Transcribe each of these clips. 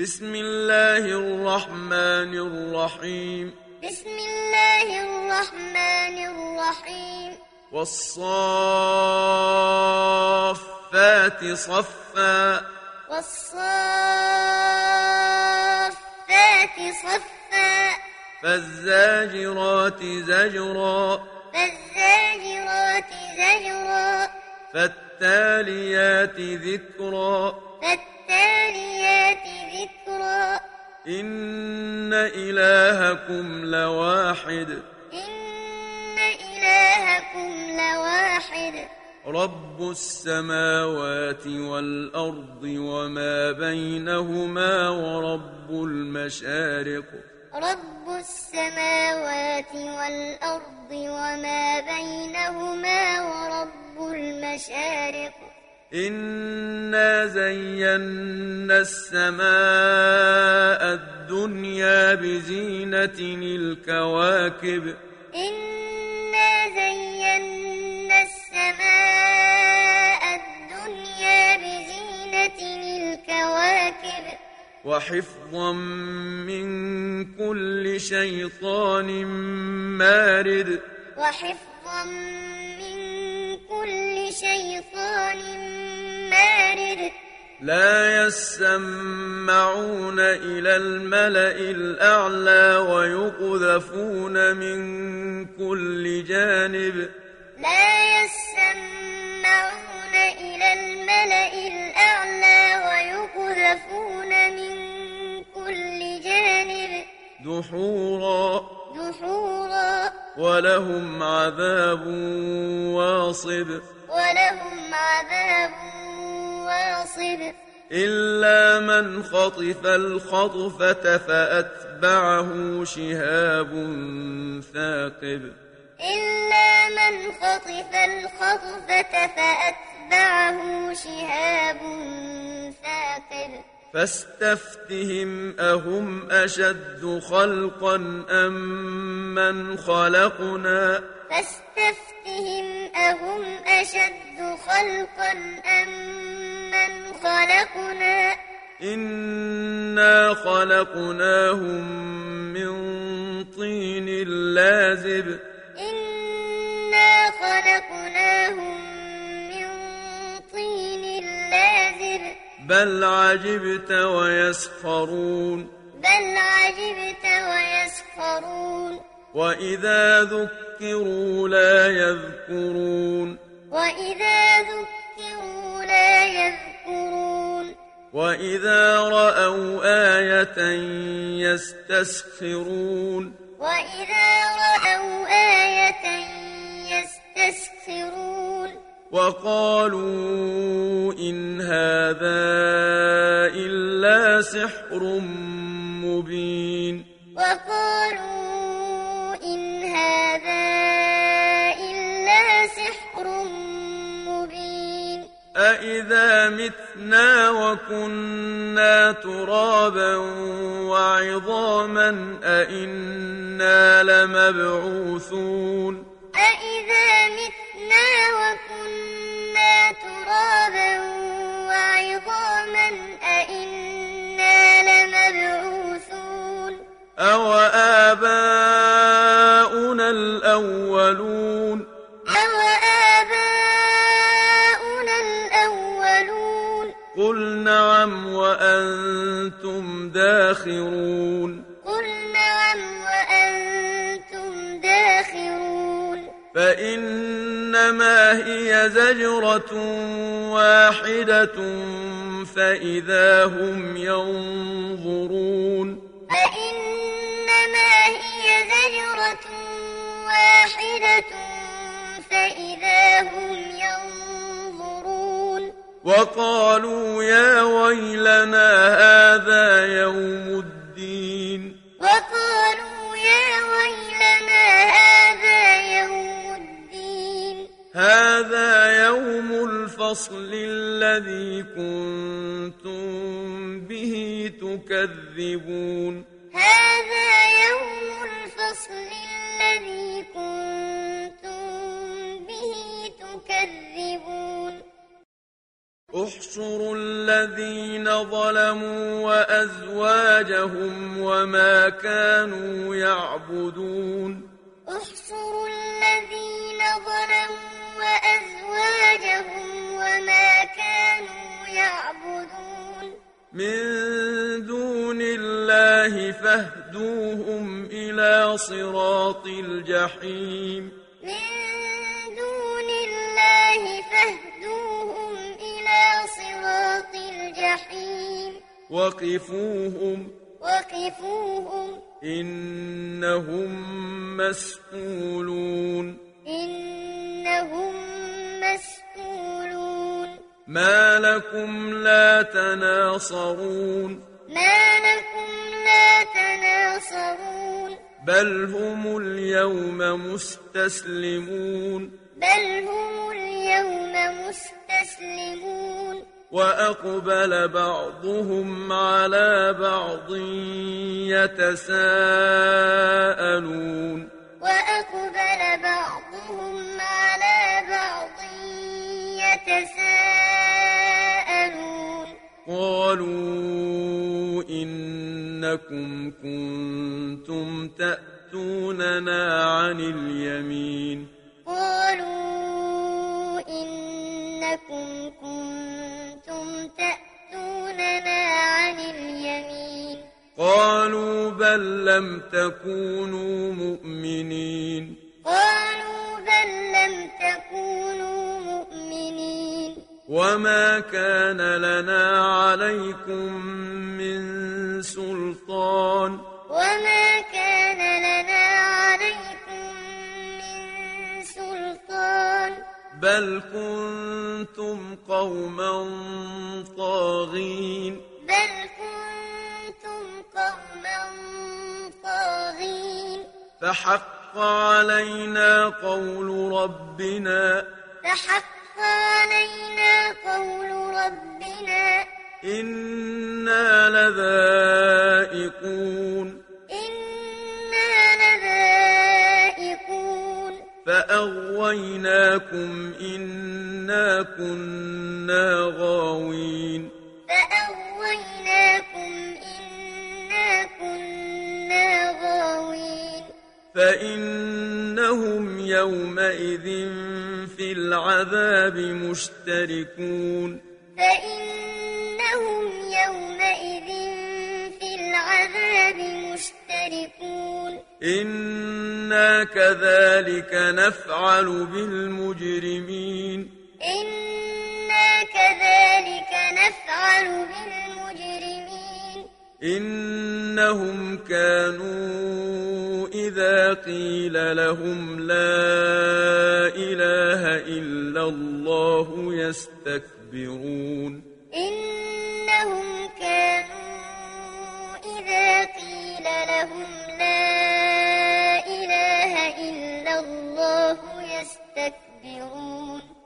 بسم الله الرحمن الرحيم. بسم الله الرحمن الرحيم. والصافات صفا. والصافات صفا. فالزاجرات زجرا. فالزاجرات زجرا. فالتاليات ذكرا. إن إلهكم لواحد إن إلهكم لواحد رب السماوات والأرض وما بينهما ورب المشارق رب السماوات والأرض وما بينهما ورب المشارق إنا زينا السماء الدنيا بزينة الكواكب إنا زينا السماء الدنيا بزينة الكواكب وحفظا من كل شيطان مارد وحفظا شيطان مارد. لا يسمعون إلى الملأ الأعلى ويقذفون من كل جانب. لا يسمعون إلى الملأ الأعلى ويقذفون من كل جانب. دحورا. دحورا. ولهم عذاب واصب. ولهم عذاب واصب. إلا من خطف الخطفة فأتبعه شهاب ثاقب. إلا من خطف الخطفة فأتبعه شهاب ثاقب. فاستفتهم أهم أشد خلقا أم من خلقنا؟ فاستفتهم أهم أشد خلقا أم من خلقنا؟ إنا خلقناهم من طين لازب. إنا خلقناهم من طين لازب. بل عجبت ويسخرون. بل عجبت ويسخرون. وإذا ذكروا لا يذكرون وإذا ذكروا لا يذكرون وإذا رأوا آية يستسخرون وإذا رأوا آية يستسخرون وقالوا إن هذا إلا سحر مبين وقالوا أإذا متنا وكنا ترابا وعظاما أإنا لمبعوثون أإذا متنا داخرون قل نعم وأنتم داخرون. فإنما هي زجرة واحدة فإذا هم ينظرون. فإنما هي زجرة واحدة فإذا هم ينظرون. وقالوا يا ويلنا هذا يوم الدين. وقالوا يا ويلنا هذا يوم الدين. هذا يوم الفصل الذي كنتم به تكذبون. هذا يوم الفصل الذي كنتم احشروا الذين ظلموا وأزواجهم وما كانوا يعبدون. احشروا الذين ظلموا وأزواجهم وما كانوا يعبدون. من دون الله فاهدوهم إلى صراط الجحيم. وقفوهم. وقفوهم. إنهم مسؤولون. إنهم مسؤولون. ما لكم لا تناصرون. ما لكم لا تناصرون. بل هم اليوم مستسلمون. بل هم اليوم مستسلمون. وأقبل بعضهم على بعض يتساءلون. وأقبل بعضهم على بعض يتساءلون. قالوا إنكم كنتم تأتوننا عن اليمين. قالوا إنكم كنتم قالوا بل لم تكونوا مؤمنين. قالوا بل لم تكونوا مؤمنين. وما كان لنا عليكم من سلطان. وما كان لنا عليكم من سلطان. بل كنتم قوما طاغين. بل كنتم قوما طاغين. فحق علينا قول ربنا. فحق علينا قول ربنا. إنا لذائقون. إنا لذائقون. فأغويناكم إنا كنا يومئذ في العذاب مشتركون. فإنهم يومئذ في العذاب مشتركون. إنا كذلك نفعل بالمجرمين. إنا كذلك نفعل بالمجرمين. إنهم كانوا قيل لهم لا إله إلا الله يستكبرون. إنهم كانوا إذا قيل لهم لا إله إلا الله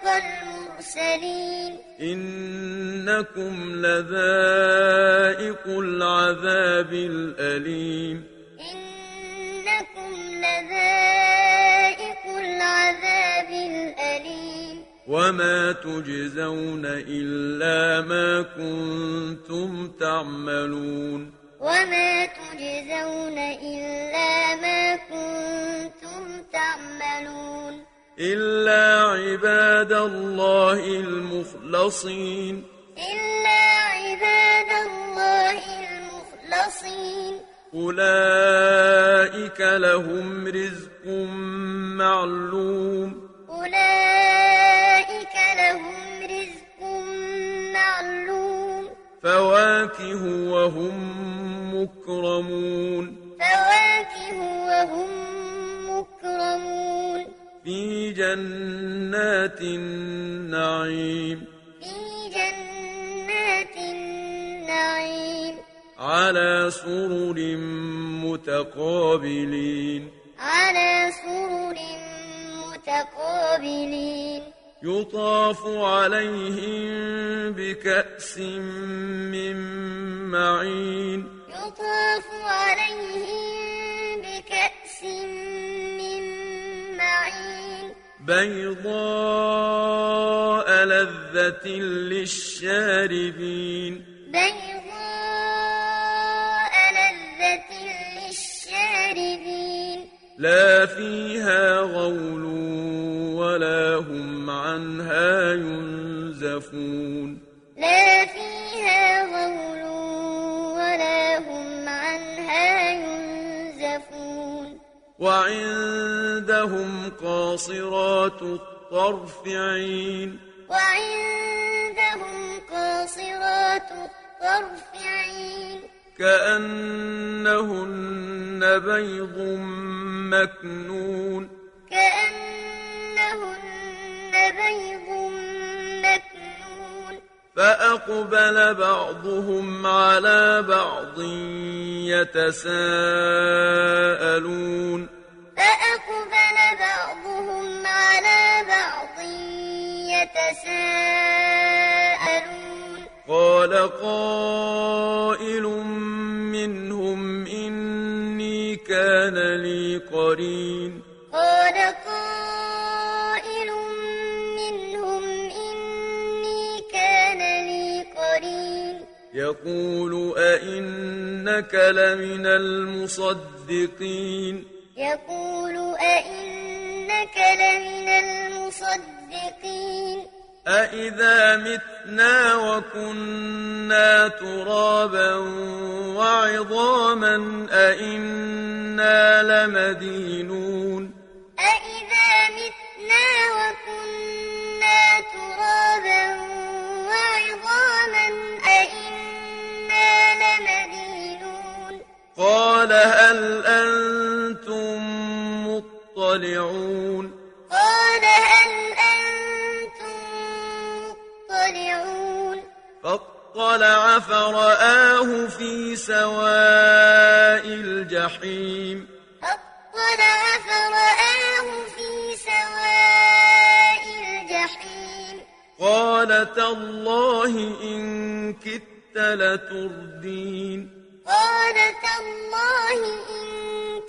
وصدق المرسلين. إنكم لذائق العذاب الأليم. إنكم لذائق العذاب الأليم. وما تجزون إلا ما كنتم تعملون. وما تجزون إلا ما كنتم تعملون. إلا عباد الله المخلصين. إلا عباد الله المخلصين. أولئك لهم رزق معلوم. أولئك لهم رزق معلوم. فواكه يطاف عليهم بكأس من معين. يطاف عليهم بكأس من معين. بيضاء لذة الطرف عين وعندهم قاصرات الطرف عين كأنهن بيض مكنون. كأنهن بيض مكنون. فأقبل بعضهم على بعض يتساءلون. فأقبل بعضهم على بعض يتساءلون. قال قائل منهم إني كان لي قرين. قال قائل منهم إني كان لي قرين. يقول أئنك لمن المصدقين. يقول أئنك لمن المصدقين أإذا متنا وكنا ترابا وعظاما أإنا لمدينون فاطلع فرآه في سواء الجحيم؟ فاطلع فرآه في سواء الجحيم. قال تالله إن كدت لتردين. قال تالله إن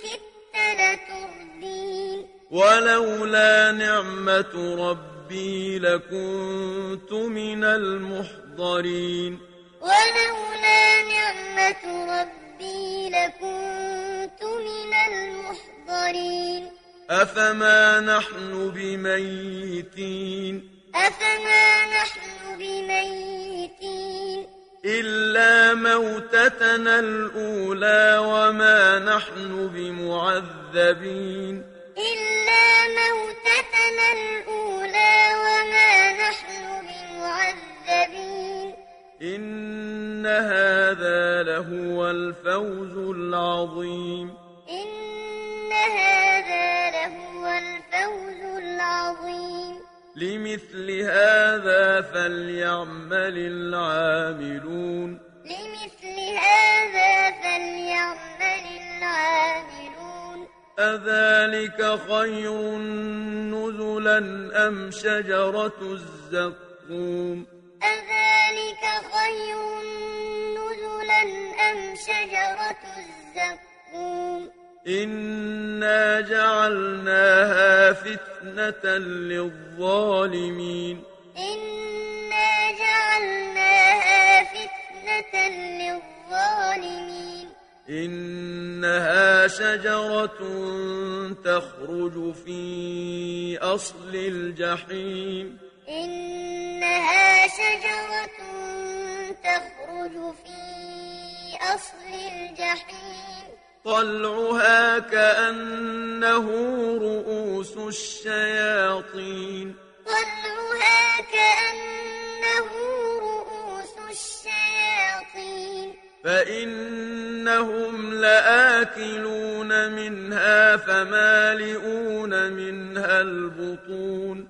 كدت لتردين. ولولا نعمة ربي لكنت من المحضرين. ولولا نعمة ربي لكنت من المحضرين. أفما نحن بميتين؟ أفما نحن بميتين؟ إلا موتتنا الأولى وما نحن بمعذبين. إلا موتتنا الأولى وما نحن إن هذا لهو الفوز العظيم إن هذا لهو الفوز العظيم لمثل هذا فليعمل العاملون لمثل هذا فليعمل العاملون أذلك خير نزلا أم شجرة الزقوم أذلك خير نزلا أم شجرة الزقوم؟ إنا جعلناها فتنة للظالمين. إنا جعلناها فتنة للظالمين. إنها شجرة تخرج في أصل الجحيم. إنها شجرة تخرج في أصل الجحيم. طلعها كأنه رؤوس الشياطين. طلعها كأنه رؤوس الشياطين. فإنهم لآكلون منها فمالئون منها البطون.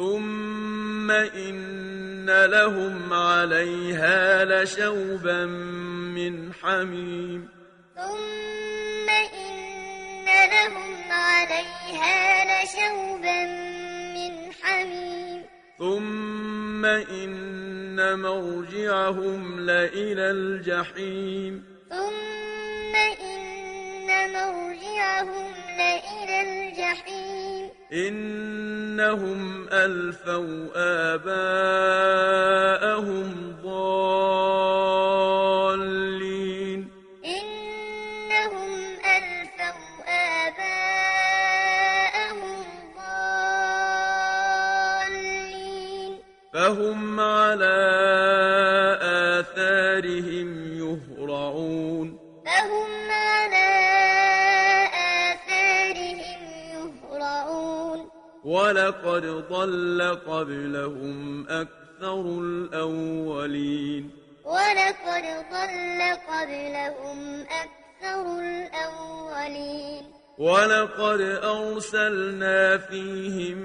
ثم إن لهم عليها لشوبا من حميم ثم إن لهم عليها لشوبا من حميم ثم إن مرجعهم لإلى الجحيم ثم إن مرجعهم لإلى الجحيم إنهم ألفوا آباءهم ضالين. إنهم ألفوا آباءهم ضالين. فهم على ولقد ضل قبلهم أكثر الأولين. ولقد ضل قبلهم أكثر الأولين. ولقد أرسلنا فيهم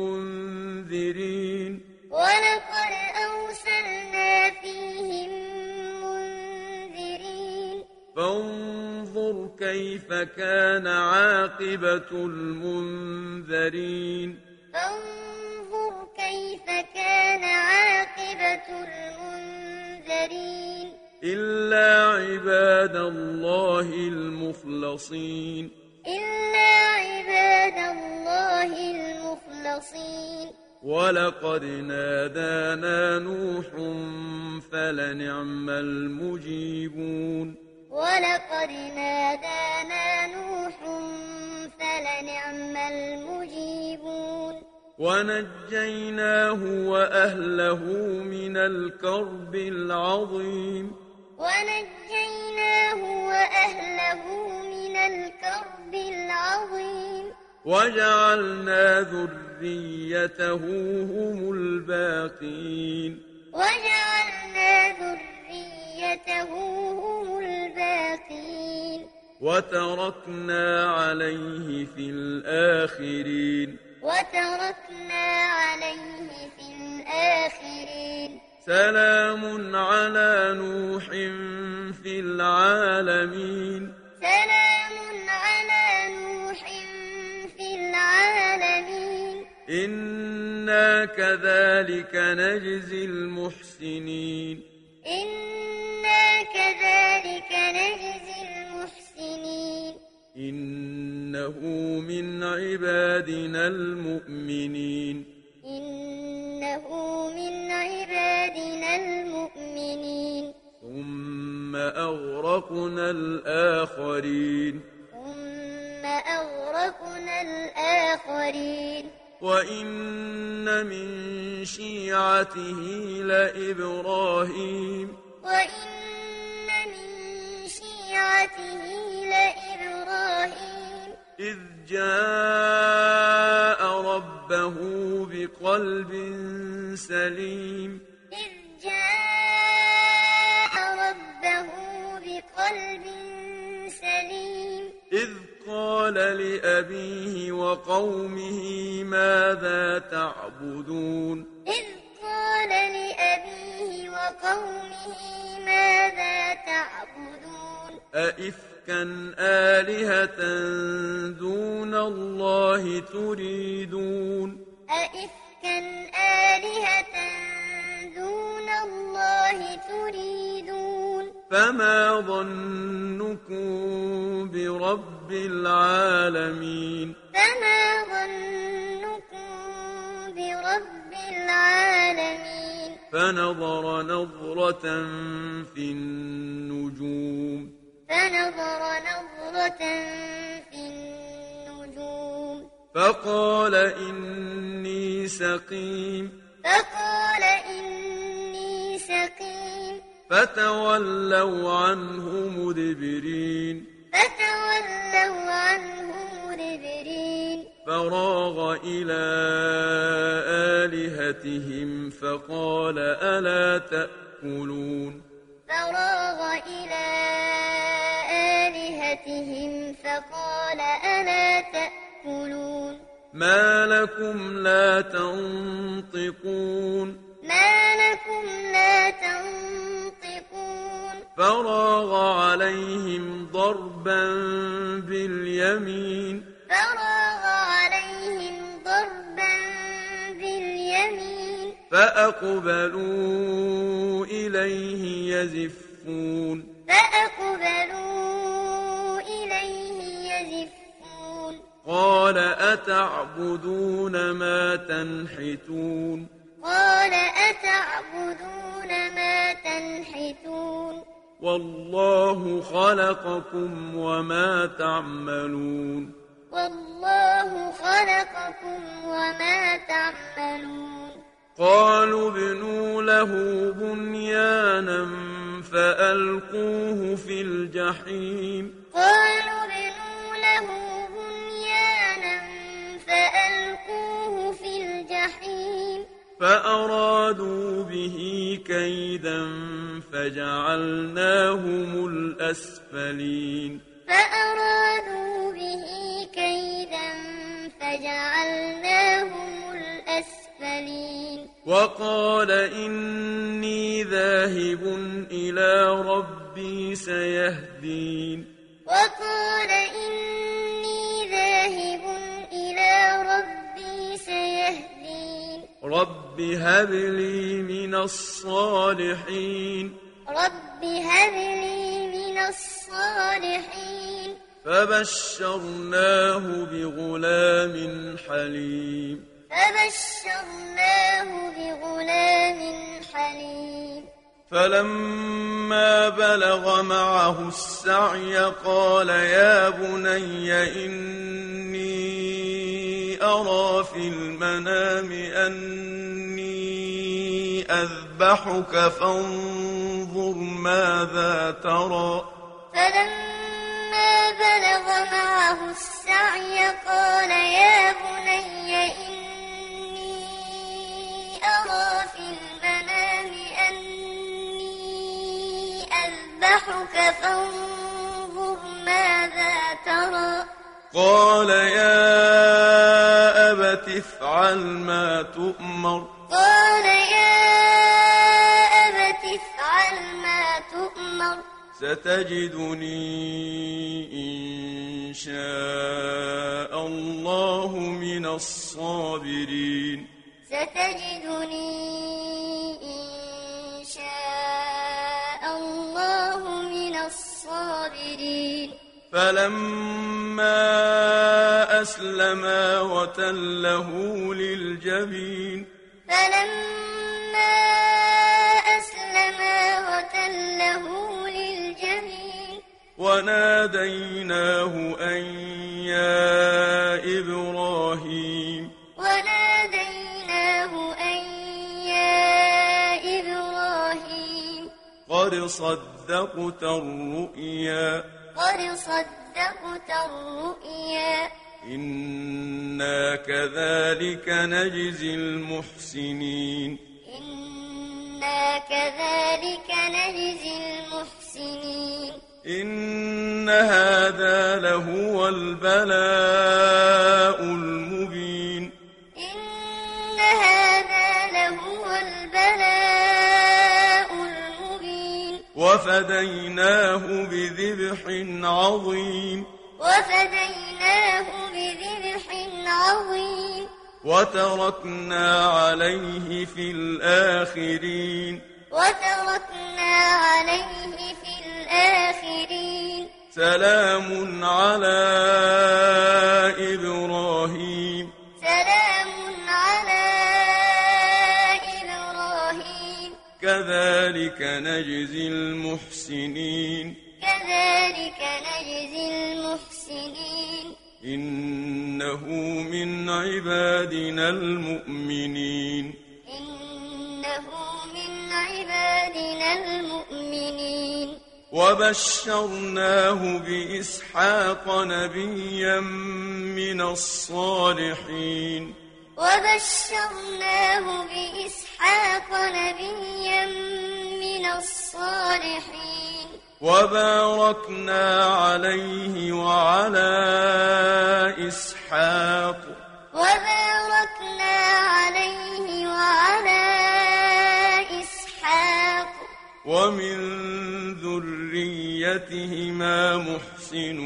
منذرين. ولقد أرسلنا فيهم منذرين. فانظر كيف كان عاقبة المنذرين؟ فانظر كيف كان عاقبة المنذرين. إلا عباد الله المخلصين. إلا عباد الله المخلصين. ولقد نادانا نوح فلنعم المجيبون. ولقد نادانا نوح فلنعم المجيبون. ونجيناه وأهله من الكرب العظيم. ونجيناه وأهله من الكرب العظيم. وجعلنا ذريته هم الباقين. وجعلنا ذريته هم الباقين وتركنا عليه في الآخرين وتركنا عليه في الآخرين سلام على نوح في العالمين سلام على نوح في العالمين إنا كذلك نجزي المحسنين إنا كذلك نجزي المحسنين. إنه من عبادنا المؤمنين. إنه من عبادنا المؤمنين. ثم أغرقنا الآخرين. ثم أغرقنا الآخرين. وإن من شيعته لإبراهيم. وإن لإبراهيم إذ جاء ربه بقلب سليم إذ جاء ربه بقلب سليم إذ قال لأبيه وقومه ماذا تعبدون إذ قال لأبيه وقومه ماذا تعبدون أئفكا آلهة دون الله تريدون؟ أئفكا آلهة دون الله تريدون؟ فما ظنكم برب العالمين؟ فما ظنكم برب العالمين؟ فنظر نظرة في النجوم. فنظر نظرة في النجوم. فقال إني سقيم. فقال إني سقيم. فتولوا عنه مدبرين. فتولوا عنه مدبرين. فراغ إلى آلهتهم فقال ألا تأكلون؟ فراغ إلى آلهتهم فقال ألا تأكلون ما لكم لا تنطقون ما لكم لا تنطقون فراغ عليهم ضربا باليمين فراغ عليهم ضربا باليمين فأقبلوا إليه يزفون فأقبلوا قال أتعبدون ما تنحتون قال أتعبدون ما تنحتون والله خلقكم وما تعملون والله خلقكم وما تعملون قالوا ابنوا له بنيانا فألقوه في الجحيم قالوا فأرادوا به كيدا فجعلناهم الأسفلين. فأرادوا به كيدا فجعلناهم الأسفلين. وقال إني ذاهب إلى ربي سيهدين. وقال إني ذاهب إلى ربي سيهدين. رب هب لي من الصالحين رب هب لي من الصالحين فبشرناه بغلام حليم فبشرناه بغلام حليم فلما بلغ معه السعي قال يا بني إني أرى في المنام أني أذبحك فانظر ماذا ترى. فلما بلغ معه السعي قال يا بني إني أرى في المنام أني أذبحك فانظر ماذا ترى. قال يا أبت افعل ما تؤمر. قال يا أبت افعل ما تؤمر. ستجدني إن شاء الله من الصابرين. ستجدني إن شاء الله من الصابرين. فلما أسلما وتله للجبين فلما أسلما وتله للجبين وناديناه أن يا إبراهيم وناديناه أن يا إبراهيم قد صدقت الرؤيا قد صدقت الرؤيا. إنا كذلك نجزي المحسنين. إنا كذلك نجزي المحسنين. إن هذا لهو البلاء المبين. وفديناه بذبح عظيم. وفديناه بذبح عظيم. وتركنا عليه في الآخرين. وتركنا عليه في الآخرين. سلام على إبراهيم. كذلك نجزي المحسنين. كذلك نجزي المحسنين. إنه من عبادنا المؤمنين. إنه من عبادنا المؤمنين. وبشرناه بإسحاق نبيا من الصالحين. وبشرناه بإسحاق نبيا من الصالحين. وباركنا عليه وعلى إسحاق. وباركنا عليه وعلى إسحاق. ومن ذريتهما محسن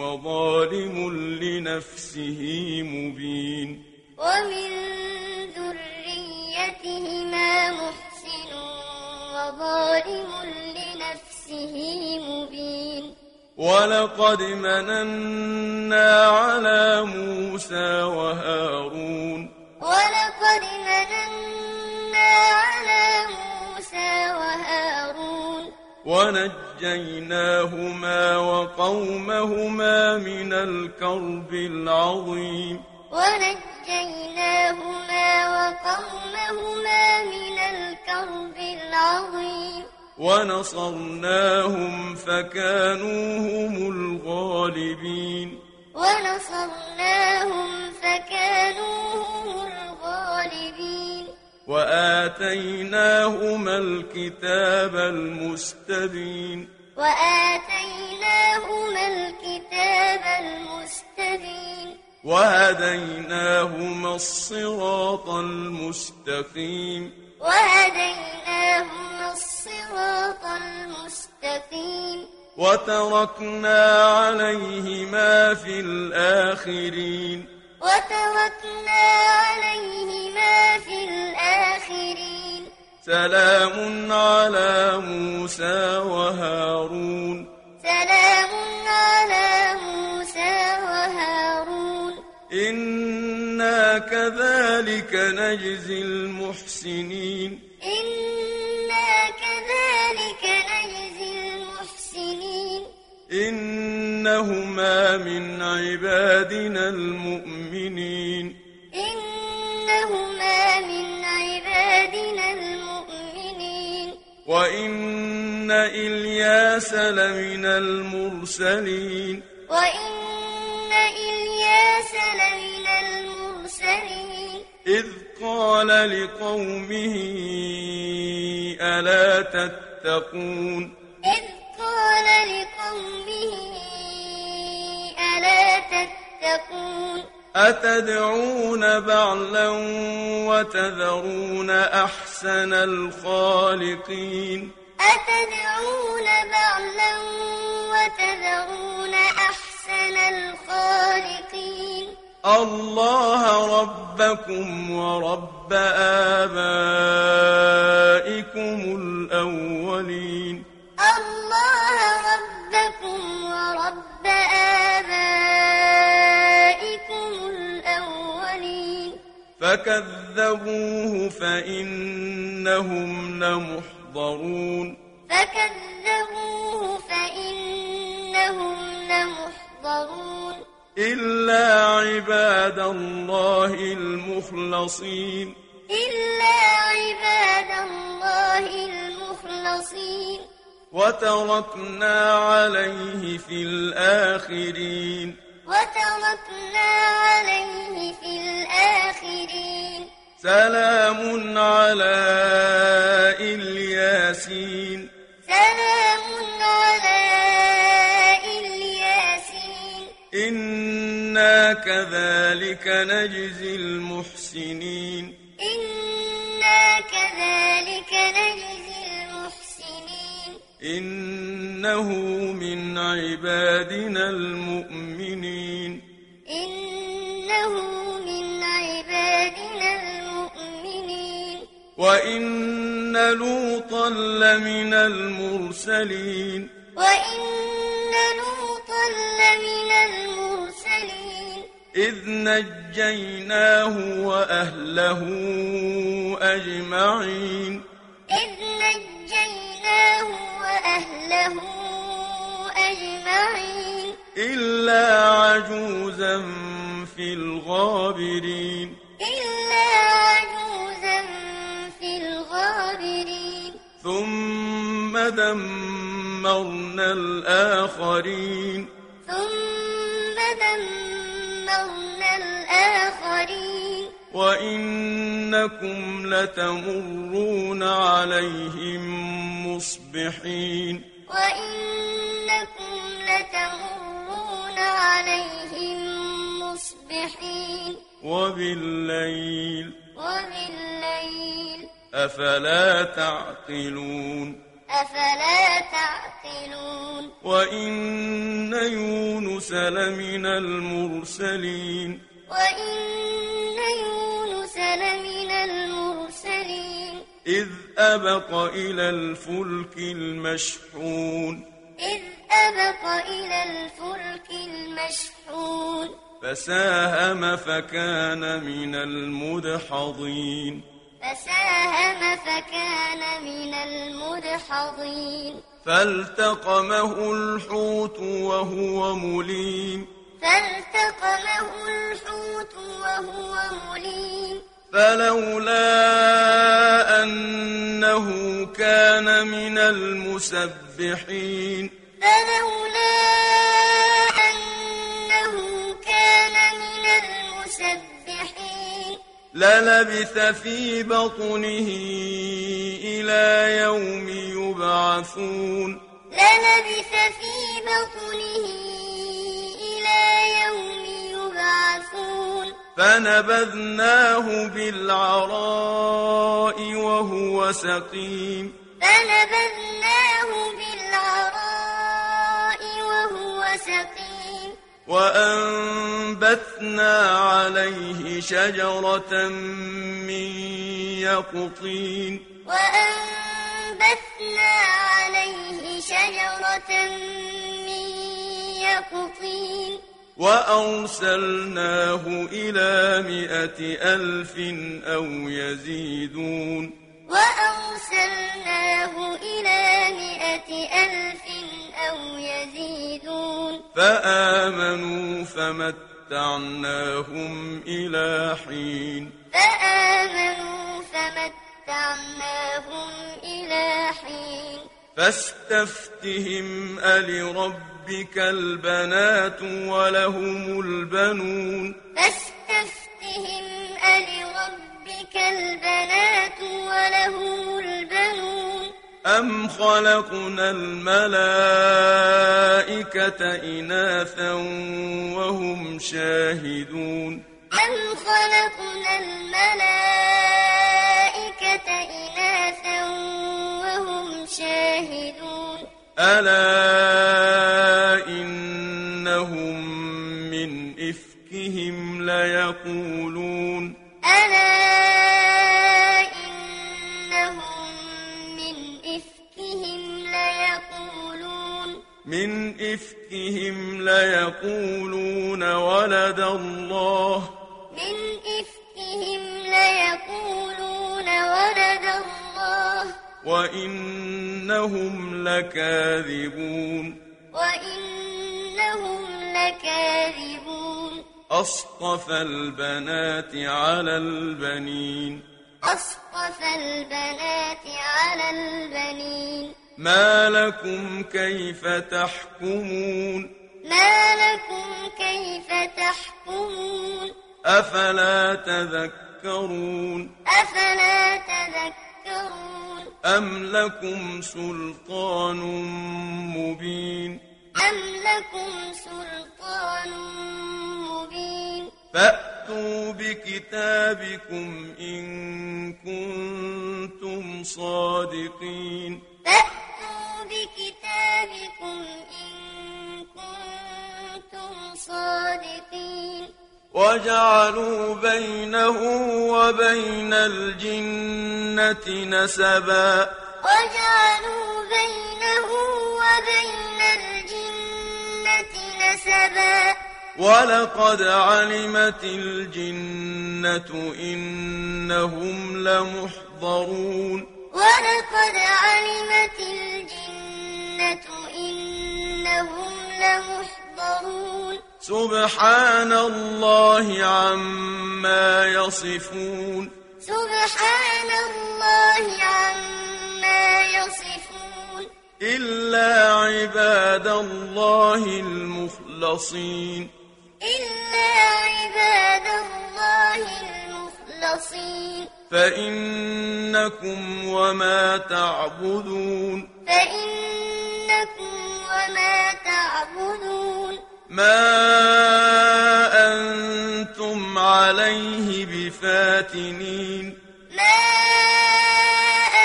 وظالم لنفسه مبين. ومن ذريتهما محسن وظالم لنفسه مبين. ولقد مننا على موسى وهارون. ولقد مننا على موسى وهارون. ونجيناهما وقومهما من الكرب العظيم. ونجيناهما وقومهما من الكرب العظيم ونصرناهم فكانوا هم الغالبين ونصرناهم فكانوا هم الغالبين وآتيناهما الكتاب المستبين وآتيناهما الكتاب المستبين وهديناهما الصراط المستقيم. وهديناهما الصراط المستقيم. وتركنا عليهما في الآخرين. وتركنا عليهما في الآخرين. سلام على موسى وهارون. سلام على موسى وهارون إنا كذلك نجزي المحسنين إنا كذلك نجزي المحسنين إنهما من عبادنا المؤمنين إنهما من عبادنا المؤمنين وإن إلياس لمن المرسلين وإن إلياس لمن المرسلين. إذ قال لقومه ألا تتقون؟ إذ قال لقومه ألا تتقون؟ أتدعون بعلا وتذرون أحسن الخالقين؟ أتدعون بعلا وتذرون أحسن الخالقين. الله ربكم ورب آبائكم الأولين. الله ربكم ورب آبائكم الأولين. فكذبوه فإنهم لمحضرون. فكذبوه لمحضرون إلا عباد الله المخلصين. إلا عباد الله المخلصين. وتركنا عليه في الآخرين. وتركنا عليه في الآخرين. سلام على إلياسين. سلام على إنا كذلك نجزي المحسنين. إنا كذلك نجزي المحسنين. إنه من عبادنا المؤمنين. إنه من عبادنا المؤمنين. وإن لوطا لمن المرسلين. وإن لوطا لمن المرسلين. إذ نجيناه وأهله أجمعين. إذ نجيناه وأهله أجمعين. إلا عجوزا في الغابرين. إلا عجوزا في الغابرين. ثم دمرنا الآخرين. ثم دمرنا الآخرين وإنكم لتمرون عليهم مصبحين وإنكم لتمرون عليهم مصبحين وبالليل وبالليل أفلا تعقلون أفلا تعقلون؟ وإن يونس لمن المرسلين. وإن يونس لمن المرسلين. إذ أبق إلى الفلك المشحون. إذ أبق إلى الفلك المشحون. فساهم فكان من المدحضين. فساهم فكان من المدحضين. فالتقمه الحوت وهو مليم. فالتقمه الحوت وهو مليم. فلولا أنه كان من المسبحين. فلولا للبث في بطنه إلى يوم يبعثون. للبث في بطنه إلى يوم يبعثون. فنبذناه بالعراء وهو سقيم. فنبذناه بالعراء وهو سقيم. وأنبتنا عليه شجرة من يقطين. وأنبتنا عليه شجرة من يقطين. وأرسلناه إلى مائة ألف أو يزيدون. وأرسلناه إلى مائة ألف أو يزيدون. فآمنوا فمتعناهم إلى حين. فآمنوا فمتعناهم إلى حين. فاستفتهم ألربك البنات ولهم البنون. فاستفتهم ألربك البنات ولهم البنون. أم خلقنا الملائكة إناثا وهم شاهدون أم خلقنا الملائكة إناثا وهم شاهدون ألا إنهم من إفكهم ليقولون ألا إفكهم ليقولون ولد الله. من إفكهم ليقولون ولد الله. وإنهم لكاذبون. وإنهم لكاذبون. أصطفى البنات على البنين. أصطفى البنات على البنين. ما لكم كيف تحكمون؟ ما لكم كيف تحكمون؟ أفلا تذكرون؟ أفلا تذكرون؟ أم لكم سلطان مبين؟ أم لكم سلطان مبين؟ فأتوا بكتابكم إن كنتم صادقين. فأتوا بكتابكم إن كنتم صادقين وجعلوا بينه وبين الجنة نسبا وجعلوا بينه وبين الجنة نسبا ولقد علمت الجنة إنهم لمحضرون ولقد علمت الجنة إنهم لمحضرون. سبحان الله عما يصفون. سبحان الله عما يصفون. إلا عباد الله المخلصين. إلا عباد الله المخلصين. فإنكم وما تعبدون فإنكم وما تعبدون ما أنتم عليه بفاتنين ما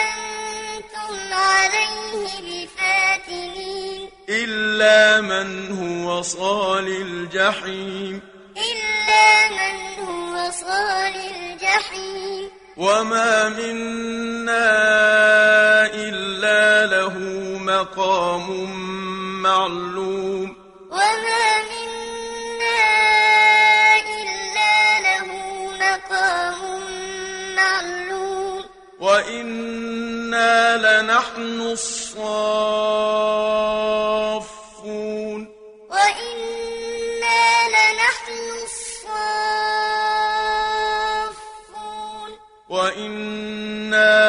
أنتم عليه بفاتنين إلا من هو صال الجحيم إلا من هو صال الجحيم وما منا إلا له مقام معلوم وما منا إلا له مقام معلوم وإنا لنحن الصافون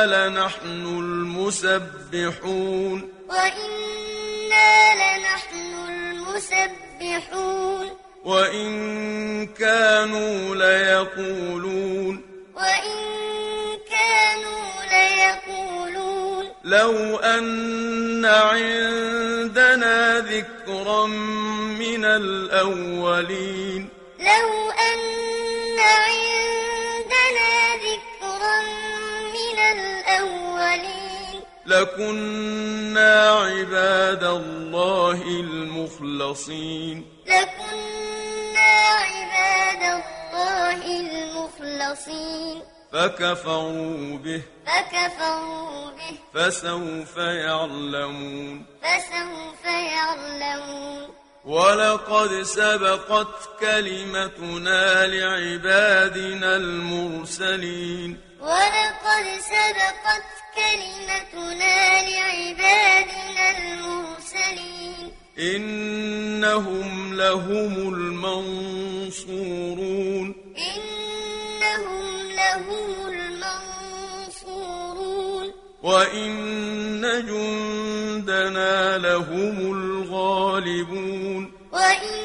وإنا لنحن المسبحون. وإنا لنحن المسبحون. وإن كانوا ليقولون. وإن كانوا ليقولون. لو أن عندنا ذكرا من الأولين. لو أن عندنا لكنا عباد الله المخلصين لكنا عباد الله المخلصين فكفروا به فكفروا به فسوف يعلمون فسوف يعلمون ولقد سبقت كلمتنا لعبادنا المرسلين ولقد سبقت كلمتنا لعبادنا المرسلين. إنهم لهم المنصورون. إنهم لهم المنصورون. وإن جندنا لهم الغالبون. وإن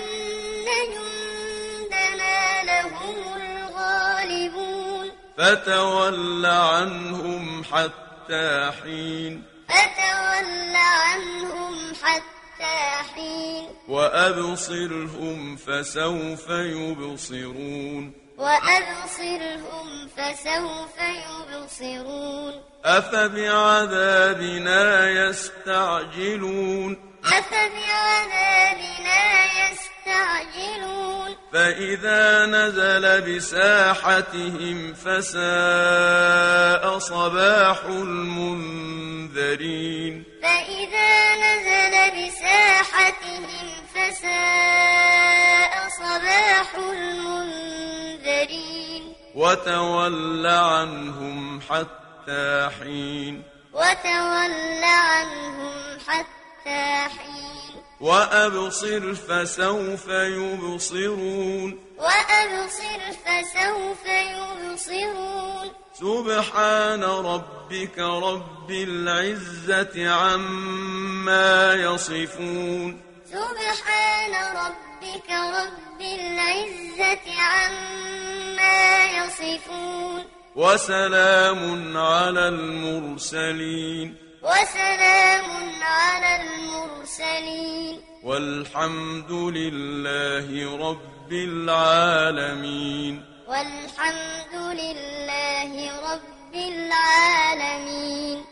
جندنا لهم الغالبون. فتول عنهم حتى حين فتول عنهم حتى حين. وأبصرهم فسوف يبصرون. وأبصرهم فسوف يبصرون. أفبعذابنا يستعجلون. أفبعذابنا فإذا نزل بساحتهم فساء صباح المنذرين. فإذا نزل بساحتهم فساء صباح المنذرين. وتول عنهم حتى حين. وتول عنهم حتى حين وأبصر فسوف يبصرون. وأبصر فسوف يبصرون. سبحان ربك رب العزة عما يصفون. سبحان ربك رب العزة عما يصفون. وسلام على المرسلين. وسلام على المرسلين. والحمد لله رب العالمين. والحمد لله رب العالمين.